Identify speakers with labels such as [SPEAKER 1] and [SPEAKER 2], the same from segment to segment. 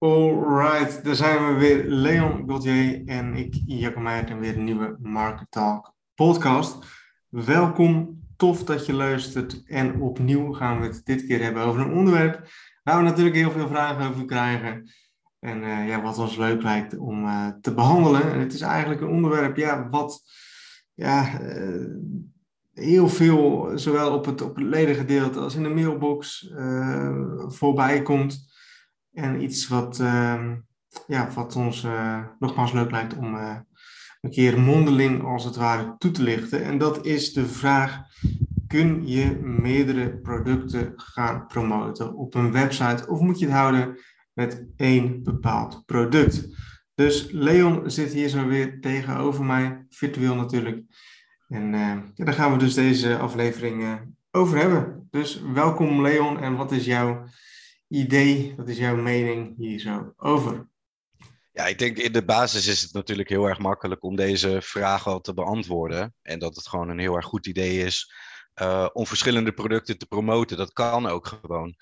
[SPEAKER 1] Alright, daar zijn we weer. Leon Gauthier en ik, Meijer, en weer een nieuwe Market Talk podcast. Welkom, tof dat je luistert. En opnieuw gaan we het dit keer hebben over een onderwerp waar we natuurlijk heel veel vragen over krijgen. En uh, ja, wat ons leuk lijkt om uh, te behandelen. En het is eigenlijk een onderwerp ja, wat ja, uh, heel veel, zowel op het, op het ledengedeelte als in de mailbox, voorbij komt. En iets wat, uh, ja, wat ons uh, nogmaals leuk lijkt om uh, een keer mondeling als het ware toe te lichten. En dat is de vraag: kun je meerdere producten gaan promoten op een website of moet je het houden met één bepaald product? Dus Leon zit hier zo weer tegenover mij, virtueel natuurlijk. En ja, daar gaan we dus deze aflevering over hebben. Dus welkom Leon en wat is jouw idee, wat is jouw mening hier zo over?
[SPEAKER 2] Ja, ik denk in de basis is het natuurlijk heel erg makkelijk om deze vraag al te beantwoorden. En dat het gewoon een heel erg goed idee is uh, om verschillende producten te promoten. Dat kan ook gewoon.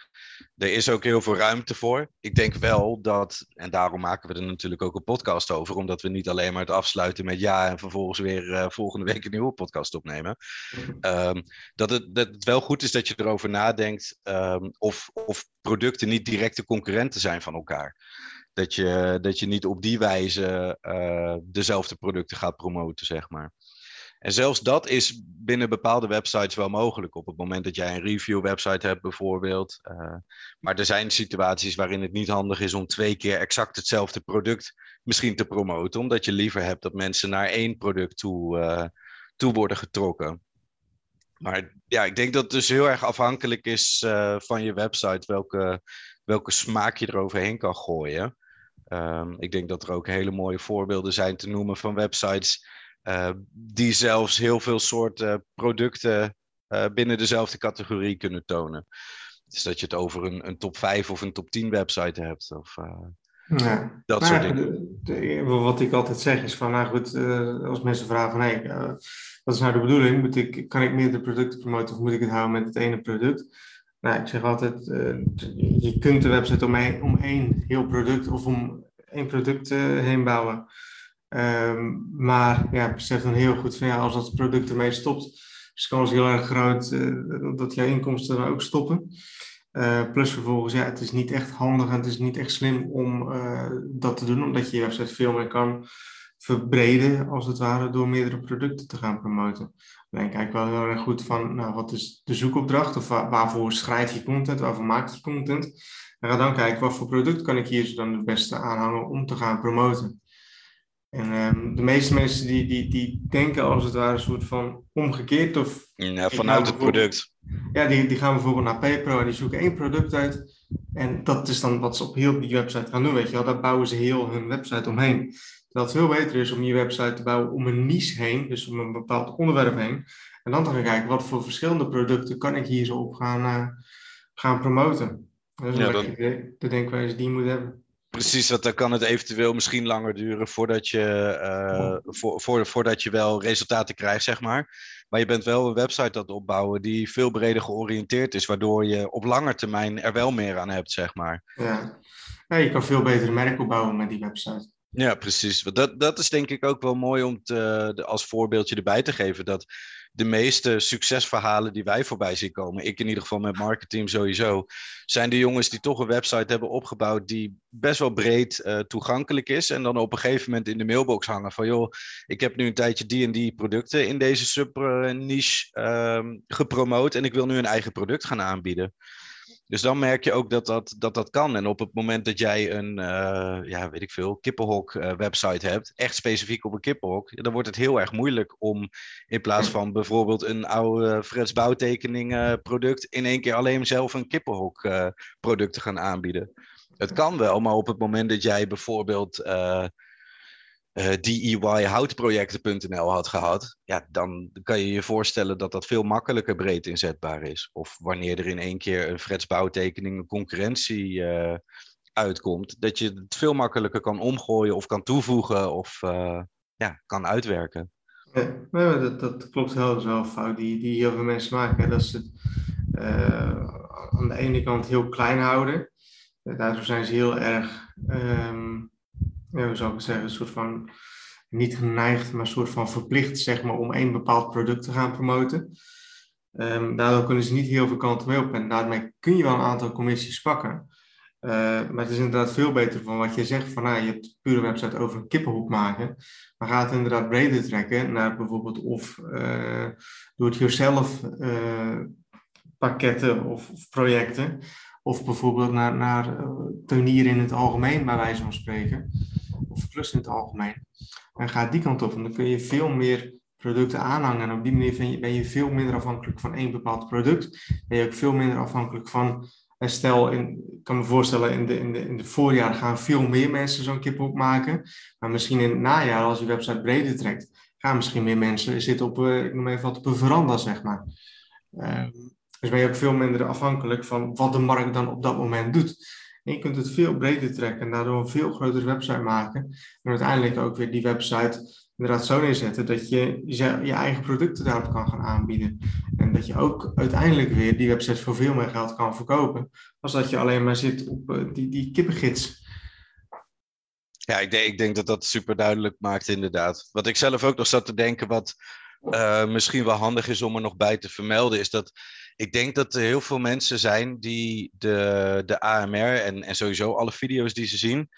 [SPEAKER 2] Er is ook heel veel ruimte voor. Ik denk wel dat, en daarom maken we er natuurlijk ook een podcast over, omdat we niet alleen maar het afsluiten met ja en vervolgens weer uh, volgende week een nieuwe podcast opnemen. Um, dat, het, dat wel goed is dat je erover nadenkt um, of, of producten niet directe concurrenten zijn van elkaar. Dat je, dat je niet op die wijze uh, dezelfde producten gaat promoten, zeg maar. En zelfs dat is binnen bepaalde websites wel mogelijk. Op het moment dat jij een review website hebt bijvoorbeeld. Uh, maar er zijn situaties waarin het niet handig is om twee keer exact hetzelfde product misschien te promoten. Omdat je liever hebt dat mensen naar één product toe, uh, toe worden getrokken. Maar ja, ik denk dat het dus heel erg afhankelijk is uh, van je website welke, welke smaak je eroverheen kan gooien. Um, ik denk dat er ook hele mooie voorbeelden zijn te noemen van websites die zelfs heel veel soorten producten uh, binnen dezelfde categorie kunnen tonen. Dus dat je het over een, een top 5 of een top 10 website hebt. Of, ja. Dat soort dingen.
[SPEAKER 1] De, de, wat ik altijd zeg is van, nou goed, als mensen vragen van, hey, wat is nou de bedoeling? Moet ik, kan ik meerdere producten promoten of moet ik het houden met het ene product? Nou, ik zeg altijd, je kunt de website om om één heel product of om één product heen bouwen. Um, maar ja, besef dan heel goed van ja, als dat product ermee stopt, is de kans heel erg groot uh, dat jouw inkomsten dan ook stoppen. Uh, plus vervolgens, ja, het is niet echt handig en het is niet echt slim om uh, dat te doen, omdat je je website veel meer kan verbreden, als het ware, door meerdere producten te gaan promoten. Dan kijk wel heel erg goed van, nou, wat is de zoekopdracht of waar, waarvoor schrijf je content, waarvoor maak je content. En ga dan kijken, wat voor product kan ik hier dan het beste aanhangen om te gaan promoten. En um, de meeste mensen die, die, die denken als het ware een soort van omgekeerd. Of
[SPEAKER 2] ja, vanuit het product.
[SPEAKER 1] Ja, die, die gaan bijvoorbeeld naar PayPro en die zoeken één product uit. En dat is dan wat ze op heel die website gaan doen, weet je wel. Daar bouwen ze heel hun website omheen. Dat het veel beter is om je website te bouwen om een niche heen, dus om een bepaald onderwerp heen. En dan te gaan kijken, wat voor verschillende producten kan ik hier zo op gaan, uh, gaan promoten. Dat is ja, dan... de denkwijze die je moet hebben.
[SPEAKER 2] Precies, want dan kan het eventueel misschien langer duren voordat je, uh, voor, voor, voordat je wel resultaten krijgt, zeg maar. Maar je bent wel een website aan het opbouwen die veel breder georiënteerd is, waardoor je op lange termijn er wel meer aan hebt, zeg maar.
[SPEAKER 1] Ja, ja je kan veel beter merk opbouwen met die website.
[SPEAKER 2] Ja, precies. Dat, dat is denk ik ook wel mooi om te, als voorbeeldje erbij te geven. Dat de meeste succesverhalen die wij voorbij zien komen, ik in ieder geval met marketing sowieso, zijn de jongens die toch een website hebben opgebouwd die best wel breed uh, toegankelijk is. En dan op een gegeven moment in de mailbox hangen van joh, ik heb nu een tijdje die en die producten in deze sub-niche uh, gepromoot en ik wil nu een eigen product gaan aanbieden. Dus dan merk je ook dat dat, dat, dat kan. En op het moment dat jij een, uh, ja, weet ik veel, kippenhok uh, website hebt, echt specifiek op een kippenhok, dan wordt het heel erg moeilijk om in plaats van bijvoorbeeld een oude Freds bouwtekening uh, product, in één keer alleen zelf een kippenhok product te gaan aanbieden. Het kan wel, maar op het moment dat jij bijvoorbeeld eh, DIYhoutprojecten.nl had gehad, ja, dan kan je je voorstellen dat dat veel makkelijker breed inzetbaar is. Of wanneer er in één keer een Freds bouwtekening een concurrentie uh, uitkomt, dat je het veel makkelijker kan omgooien of kan toevoegen of uh, ja, kan uitwerken.
[SPEAKER 1] Ja, dat, dat klopt heel, wel fout die, die heel veel mensen maken. Dat ze aan de ene kant heel klein houden daardoor zijn ze heel erg, um, ja, hoe zou ik het zeggen, een soort van niet geneigd, maar een soort van verplicht zeg maar, om één bepaald product te gaan promoten. Um, daardoor kunnen ze niet heel veel kanten mee op en daarmee kun je wel een aantal commissies pakken. Uh, maar het is inderdaad veel beter van wat je zegt van nou, je hebt pure website over een kippenhoek maken. Maar ga het inderdaad breder trekken naar bijvoorbeeld of uh, do-it-yourself uh, pakketten of, of, projecten. Of bijvoorbeeld naar, naar tuinieren in het algemeen, bij wijze van spreken. Of plus in het algemeen. En ga die kant op. En dan kun je veel meer producten aanhangen. En op die manier ben je veel minder afhankelijk van één bepaald product. Ben je ook veel minder afhankelijk van. En stel, ik kan me voorstellen, in de, in, de, in de voorjaar gaan veel meer mensen zo'n kip maken. Maar misschien in het najaar, als je website breder trekt, gaan misschien meer mensen zitten op, uh, ik noem even wat, op een veranda, zeg maar. Uh, dus ben je ook veel minder afhankelijk van wat de markt dan op dat moment doet. En je kunt het veel breder trekken en daardoor een veel grotere website maken. En uiteindelijk ook weer die website inderdaad zo neerzetten dat je je eigen producten daarop kan gaan aanbieden. En dat je ook uiteindelijk weer die website voor veel meer geld kan verkopen. Als dat je alleen maar zit op uh, die, die kippengids.
[SPEAKER 2] Ja, ik denk, ik denk dat dat super duidelijk maakt inderdaad. Wat ik zelf ook nog zat te denken, wat uh, misschien wel handig is om er nog bij te vermelden, is dat ik denk dat er heel veel mensen zijn die de, de AMR en, en sowieso alle video's die ze zien,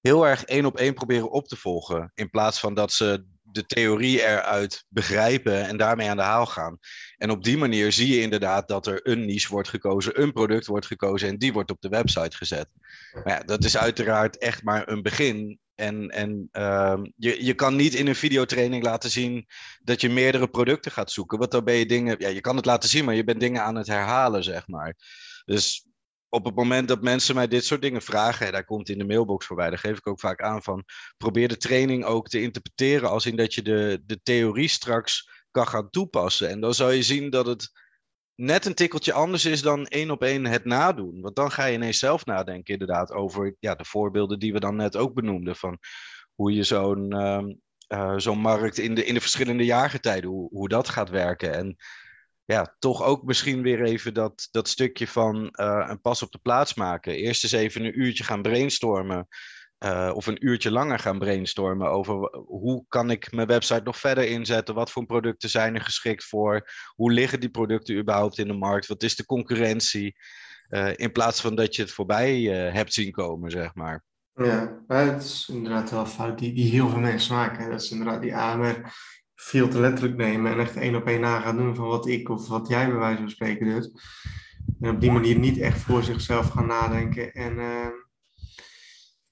[SPEAKER 2] heel erg één op één proberen op te volgen. In plaats van dat ze de theorie eruit begrijpen en daarmee aan de haal gaan. En op die manier zie je inderdaad dat er een niche wordt gekozen, een product wordt gekozen en die wordt op de website gezet. Maar ja, dat is uiteraard echt maar een begin. En, en uh, je, je kan niet in een videotraining laten zien dat je meerdere producten gaat zoeken. Want dan ben je dingen. Ja, je kan het laten zien, maar je bent dingen aan het herhalen, zeg maar. Dus op het moment dat mensen mij dit soort dingen vragen, daar komt in de mailbox voorbij, daar geef ik ook vaak aan van, probeer de training ook te interpreteren als in dat je de, de theorie straks kan gaan toepassen. En dan zal je zien dat het net een tikkeltje anders is dan één op één het nadoen. Want dan ga je ineens zelf nadenken inderdaad over ja, de voorbeelden die we dan net ook benoemden, van hoe je zo'n uh, zo'n markt in de, in de verschillende jaargetijden, hoe, hoe dat gaat werken. En ja, toch ook misschien weer even dat, dat stukje van uh, een pas op de plaats maken. Eerst eens even een uurtje gaan brainstormen. Uh, of een uurtje langer gaan brainstormen over hoe kan ik mijn website nog verder inzetten? Wat voor producten zijn er geschikt voor? Hoe liggen die producten überhaupt in de markt? Wat is de concurrentie? Uh, in plaats van dat je het voorbij hebt zien komen, zeg maar.
[SPEAKER 1] Ja, het is inderdaad wel fout die, die heel veel mensen maken. Dat is inderdaad die AMR veel te letterlijk nemen en echt één op één na gaan doen van wat ik of wat jij bij wijze van spreken doet. En op die manier niet echt voor zichzelf gaan nadenken en...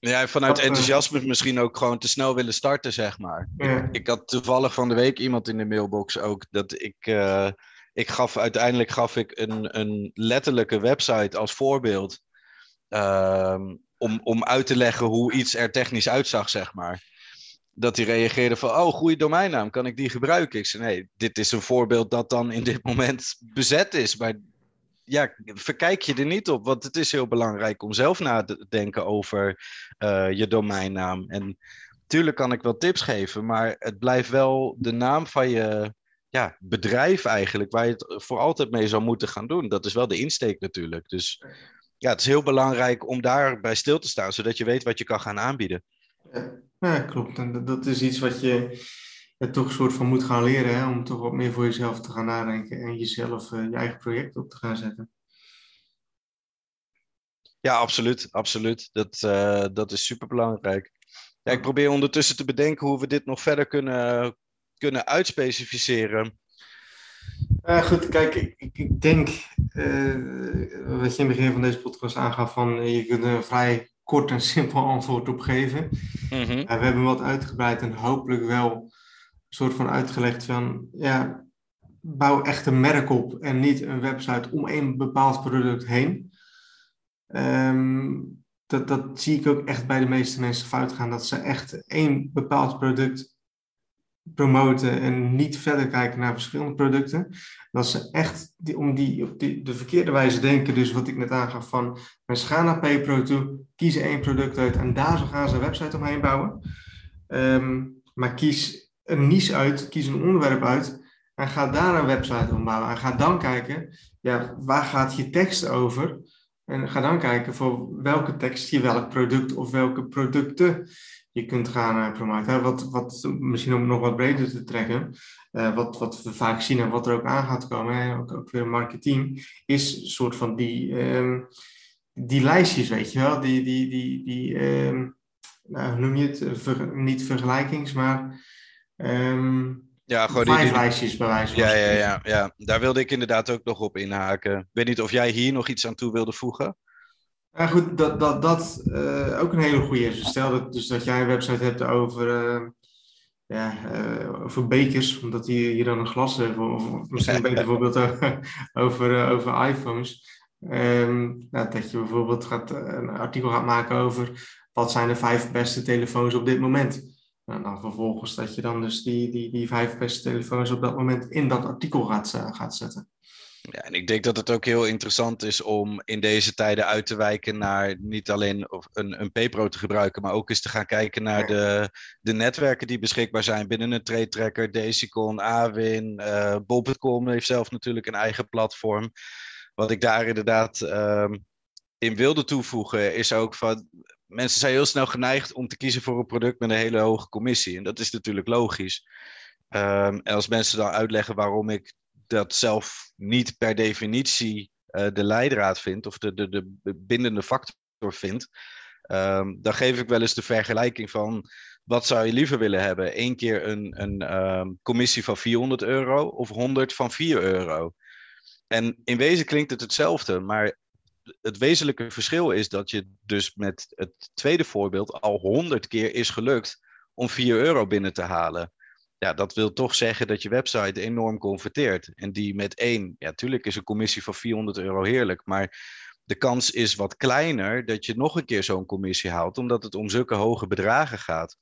[SPEAKER 2] Ja, vanuit enthousiasme misschien ook gewoon te snel willen starten, zeg maar. Ik, had toevallig van de week iemand in de mailbox ook dat ik. Uh, ik gaf uiteindelijk gaf ik een, een letterlijke website als voorbeeld. Uh, om, om uit te leggen hoe iets er technisch uitzag, zeg maar dat hij reageerde van, oh, goede domeinnaam, kan ik die gebruiken? Ik zei, nee, dit is een voorbeeld dat dan in dit moment bezet is. Maar ja, verkijk je er niet op, want het is heel belangrijk om zelf na te denken over uh, je domeinnaam. En natuurlijk kan ik wel tips geven, maar het blijft wel de naam van je ja, bedrijf eigenlijk, waar je het voor altijd mee zou moeten gaan doen. Dat is wel de insteek natuurlijk. Dus ja, het is heel belangrijk om daarbij stil te staan, zodat je weet wat je kan gaan aanbieden.
[SPEAKER 1] Ja, klopt. En dat is iets wat je ja, toch een soort van moet gaan leren, hè? om toch wat meer voor jezelf te gaan nadenken en jezelf uh, je eigen project op te gaan zetten.
[SPEAKER 2] Ja, absoluut. absoluut. Dat, uh, dat is super belangrijk. Ja, ik probeer ondertussen te bedenken hoe we dit nog verder kunnen, kunnen uitspecificeren.
[SPEAKER 1] Uh, goed, kijk, ik, ik denk, uh, wat je in het begin van deze podcast aangaf, van je kunt een vrij kort en simpel antwoord op geven. Mhm. we hebben wat uitgebreid en hopelijk wel soort van uitgelegd van, ja, bouw echt een merk op en niet een website om een bepaald product heen. Ehm, dat, dat zie ik ook echt bij de meeste mensen fout gaan, dat ze echt één bepaald product promoten en niet verder kijken naar verschillende producten. Dat ze echt die, om die, op die, de verkeerde wijze denken, dus wat ik net aangaf van mensen gaan naar PayPro toe, kiezen één product uit en daar zo gaan ze een website omheen bouwen. Ehm, maar kies een niche uit, kies een onderwerp uit en ga daar een website om bouwen. En ga dan kijken, ja, waar gaat je tekst over? En ga dan kijken voor welke tekst je welk product of welke producten je kunt gaan uh, promoten. Wat, wat, misschien om nog wat breder te trekken, uh, wat, wat we vaak zien en wat er ook aan gaat komen, hè, ook, ook weer marketing, is een soort van die, um, die lijstjes, weet je wel, die, die, die, die um, nou, hoe noem je het, niet vergelijkings, maar um,
[SPEAKER 2] ja, gewoon
[SPEAKER 1] vijf die, lijstjes bij wijze van
[SPEAKER 2] ja, ja, ja, ja, daar wilde ik inderdaad ook nog op inhaken. Ik weet niet of jij hier nog iets aan toe wilde voegen?
[SPEAKER 1] Ja, goed, dat, dat, dat uh, ook een hele goede is. Stel dat, dus dat jij een website hebt over, uh, ja, uh, over bekers, omdat die hier dan een glas hebben, of misschien een beter voorbeeld over, over iPhones. Um, nou, dat je bijvoorbeeld gaat, een artikel gaat maken over wat zijn de vijf beste telefoons op dit moment. Nou, dan vervolgens dat je dan dus die, die, die vijf beste telefoons op dat moment in dat artikel gaat, gaat zetten.
[SPEAKER 2] Ja, en ik denk dat het ook heel interessant is om in deze tijden uit te wijken naar niet alleen een, een te gebruiken, maar ook eens te gaan kijken naar de, de netwerken die beschikbaar zijn binnen een trade tracker. Desicon, Awin, uh, Bob.com heeft zelf natuurlijk een eigen platform. Wat ik daar inderdaad uh, in wilde toevoegen is ook van mensen zijn heel snel geneigd om te kiezen voor een product met een hele hoge commissie. En dat is natuurlijk logisch. Um, en als mensen dan uitleggen waarom ik dat zelf niet per definitie uh, de leidraad vind of de, de, de bindende factor vind, um, dan geef ik wel eens de vergelijking van wat zou je liever willen hebben? Eén keer een, een um, commissie van 400 euro of 100 van 4 euro? En in wezen klinkt het hetzelfde, maar het wezenlijke verschil is dat je dus met het tweede voorbeeld al 100 keer is gelukt om 4 euro binnen te halen ja, dat wil toch zeggen dat je website enorm converteert. En die met één, ja, tuurlijk is een commissie van 400 euro heerlijk, maar de kans is wat kleiner dat je nog een keer zo'n commissie haalt, omdat het om zulke hoge bedragen gaat.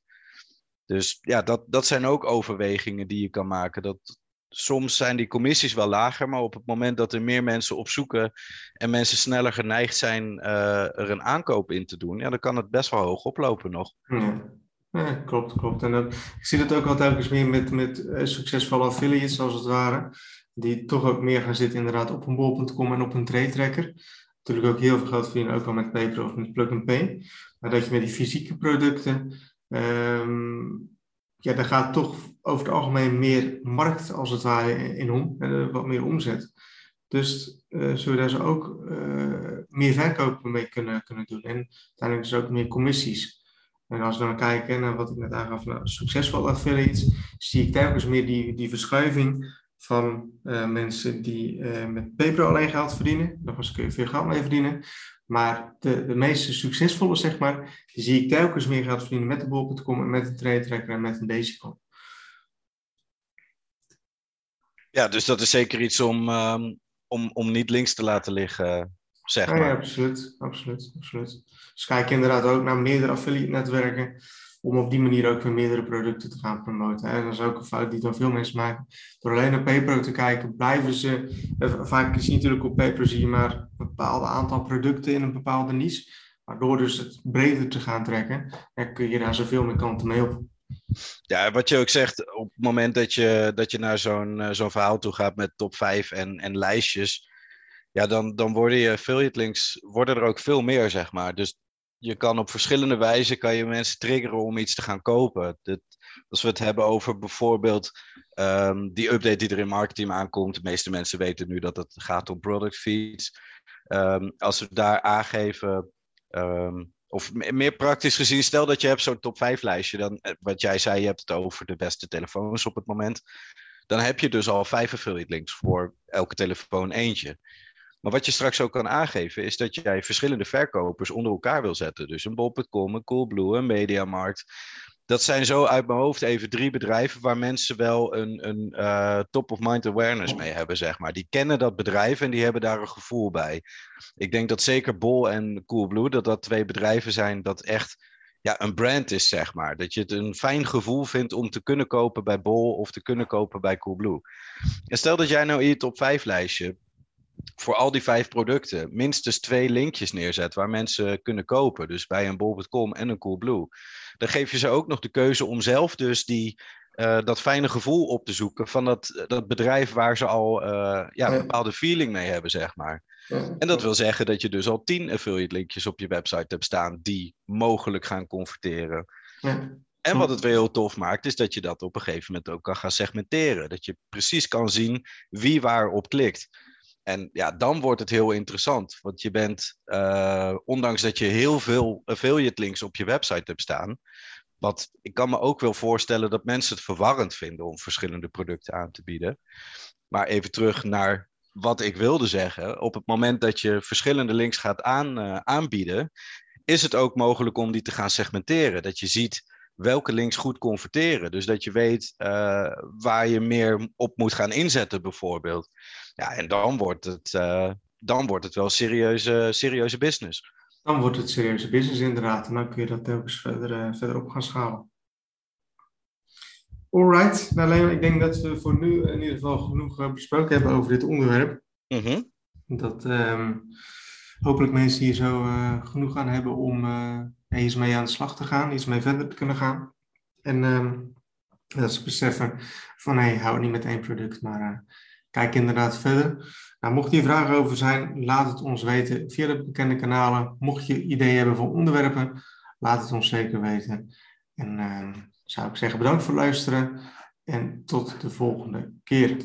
[SPEAKER 2] Dus ja, dat, dat zijn ook overwegingen die je kan maken. Dat, soms zijn die commissies wel lager, maar op het moment dat er meer mensen op zoeken en mensen sneller geneigd zijn uh, er een aankoop in te doen, ja, dan kan het best wel hoog oplopen nog.
[SPEAKER 1] Ja. Klopt, klopt. En ik zie dat ook wel telkens meer met, met uh, succesvolle affiliates, als het ware. Die toch ook meer gaan zitten inderdaad op een bol.com en op een trade tracker. Natuurlijk ook heel veel geld verdienen, ook al met Paper of met Plug and Pay. Maar dat je met die fysieke producten, um, ja, daar gaat toch over het algemeen meer markt, als het ware, in om. Uh, wat meer omzet. Dus uh, zullen we daar ook meer verkopen mee kunnen, kunnen doen. En uiteindelijk dus ook meer commissies. En als we dan kijken naar wat ik net aangaf, naar succesvolle affiliates, zie ik telkens meer die, die verschuiving van uh, mensen die uh, met PayPro alleen geld verdienen. Nog eens kun je veel geld mee verdienen. Maar de, de meeste succesvolle, zeg maar, die zie ik telkens meer geld verdienen met de bol.com en met de trade tracker en met een Desicon.
[SPEAKER 2] Ja, dus dat is zeker iets om, um, om, om niet links te laten liggen, zeg maar.
[SPEAKER 1] Ja, absoluut, absoluut, absoluut. Dus kijk inderdaad ook naar meerdere affiliate netwerken om op die manier ook weer meerdere producten te gaan promoten. En dat is ook een fout die dan veel mensen maken. Door alleen naar PayPro te kijken, blijven ze... Eh, vaak je natuurlijk op PayPro zie je maar een bepaald aantal producten in een bepaalde niche. Maar door dus het breder te gaan trekken, kun je daar zoveel meer kanten mee op.
[SPEAKER 2] Ja, wat je ook zegt, op het moment dat je, dat je naar zo'n uh, zo'n verhaal toe gaat met top 5 en, en lijstjes, ja, dan, dan worden je affiliate links worden er ook veel meer, zeg maar. Dus je kan op verschillende wijzen kan je mensen triggeren om iets te gaan kopen. Dat, als we het hebben over bijvoorbeeld um, die update die er in marketing aankomt. De meeste mensen weten nu dat het gaat om product feeds. Um, als we daar aangeven, um, of meer praktisch gezien, stel dat je hebt zo'n top 5 lijstje. Dan, eh, wat jij zei, je hebt het over de beste telefoons op het moment. Dan heb je dus al vijf affiliate links voor elke telefoon eentje. Maar wat je straks ook kan aangeven, is dat jij verschillende verkopers onder elkaar wil zetten. Dus een bol.com, een Coolblue, een Mediamarkt. Dat zijn zo uit mijn hoofd even drie bedrijven waar mensen wel een, een uh, top-of-mind awareness mee hebben, zeg maar. Die kennen dat bedrijf en die hebben daar een gevoel bij. Ik denk dat zeker Bol en Coolblue, dat dat twee bedrijven zijn dat echt ja, een brand is, zeg maar. Dat je het een fijn gevoel vindt om te kunnen kopen bij Bol of te kunnen kopen bij Coolblue. En stel dat jij nou in je top 5 lijstje voor al die vijf producten minstens twee linkjes neerzet waar mensen kunnen kopen. Dus bij een bol.com en een Coolblue. Dan geef je ze ook nog de keuze om zelf dus die dat fijne gevoel op te zoeken van dat, dat bedrijf waar ze al ja, een bepaalde feeling mee hebben, zeg maar. En dat wil zeggen dat je dus al tien affiliate linkjes op je website hebt staan die mogelijk gaan converteren. Ja. En wat het weer heel tof maakt, is dat je dat op een gegeven moment ook kan gaan segmenteren. Dat je precies kan zien wie waarop klikt. En ja, dan wordt het heel interessant. Want je bent, uh, ondanks dat je heel veel affiliate links op je website hebt staan. Wat ik kan me ook wel voorstellen dat mensen het verwarrend vinden om verschillende producten aan te bieden. Maar even terug naar wat ik wilde zeggen. Op het moment dat je verschillende links gaat aan, uh, aanbieden, is het ook mogelijk om die te gaan segmenteren. Dat je ziet welke links goed converteren. Dus dat je weet uh, waar je meer op moet gaan inzetten, bijvoorbeeld. Ja, en dan wordt het, uh, dan wordt het wel serieuze, serieuze business.
[SPEAKER 1] Dan wordt het serieuze business, inderdaad. En dan kun je dat telkens verder, uh, verder op gaan schalen. Alright, nou, Leon, ik denk dat we voor nu in ieder geval genoeg besproken hebben over dit onderwerp. Mm -hmm. Dat um, hopelijk mensen hier zo genoeg aan hebben om en mee aan de slag te gaan, iets mee verder te kunnen gaan. En um, dat ze beseffen van hé, hey, hou niet met één product, maar uh, kijk inderdaad verder. Nou, mocht hier vragen over zijn, laat het ons weten via de bekende kanalen. Mocht je ideeën hebben voor onderwerpen, laat het ons zeker weten. En uh, zou ik zeggen bedankt voor het luisteren en tot de volgende keer.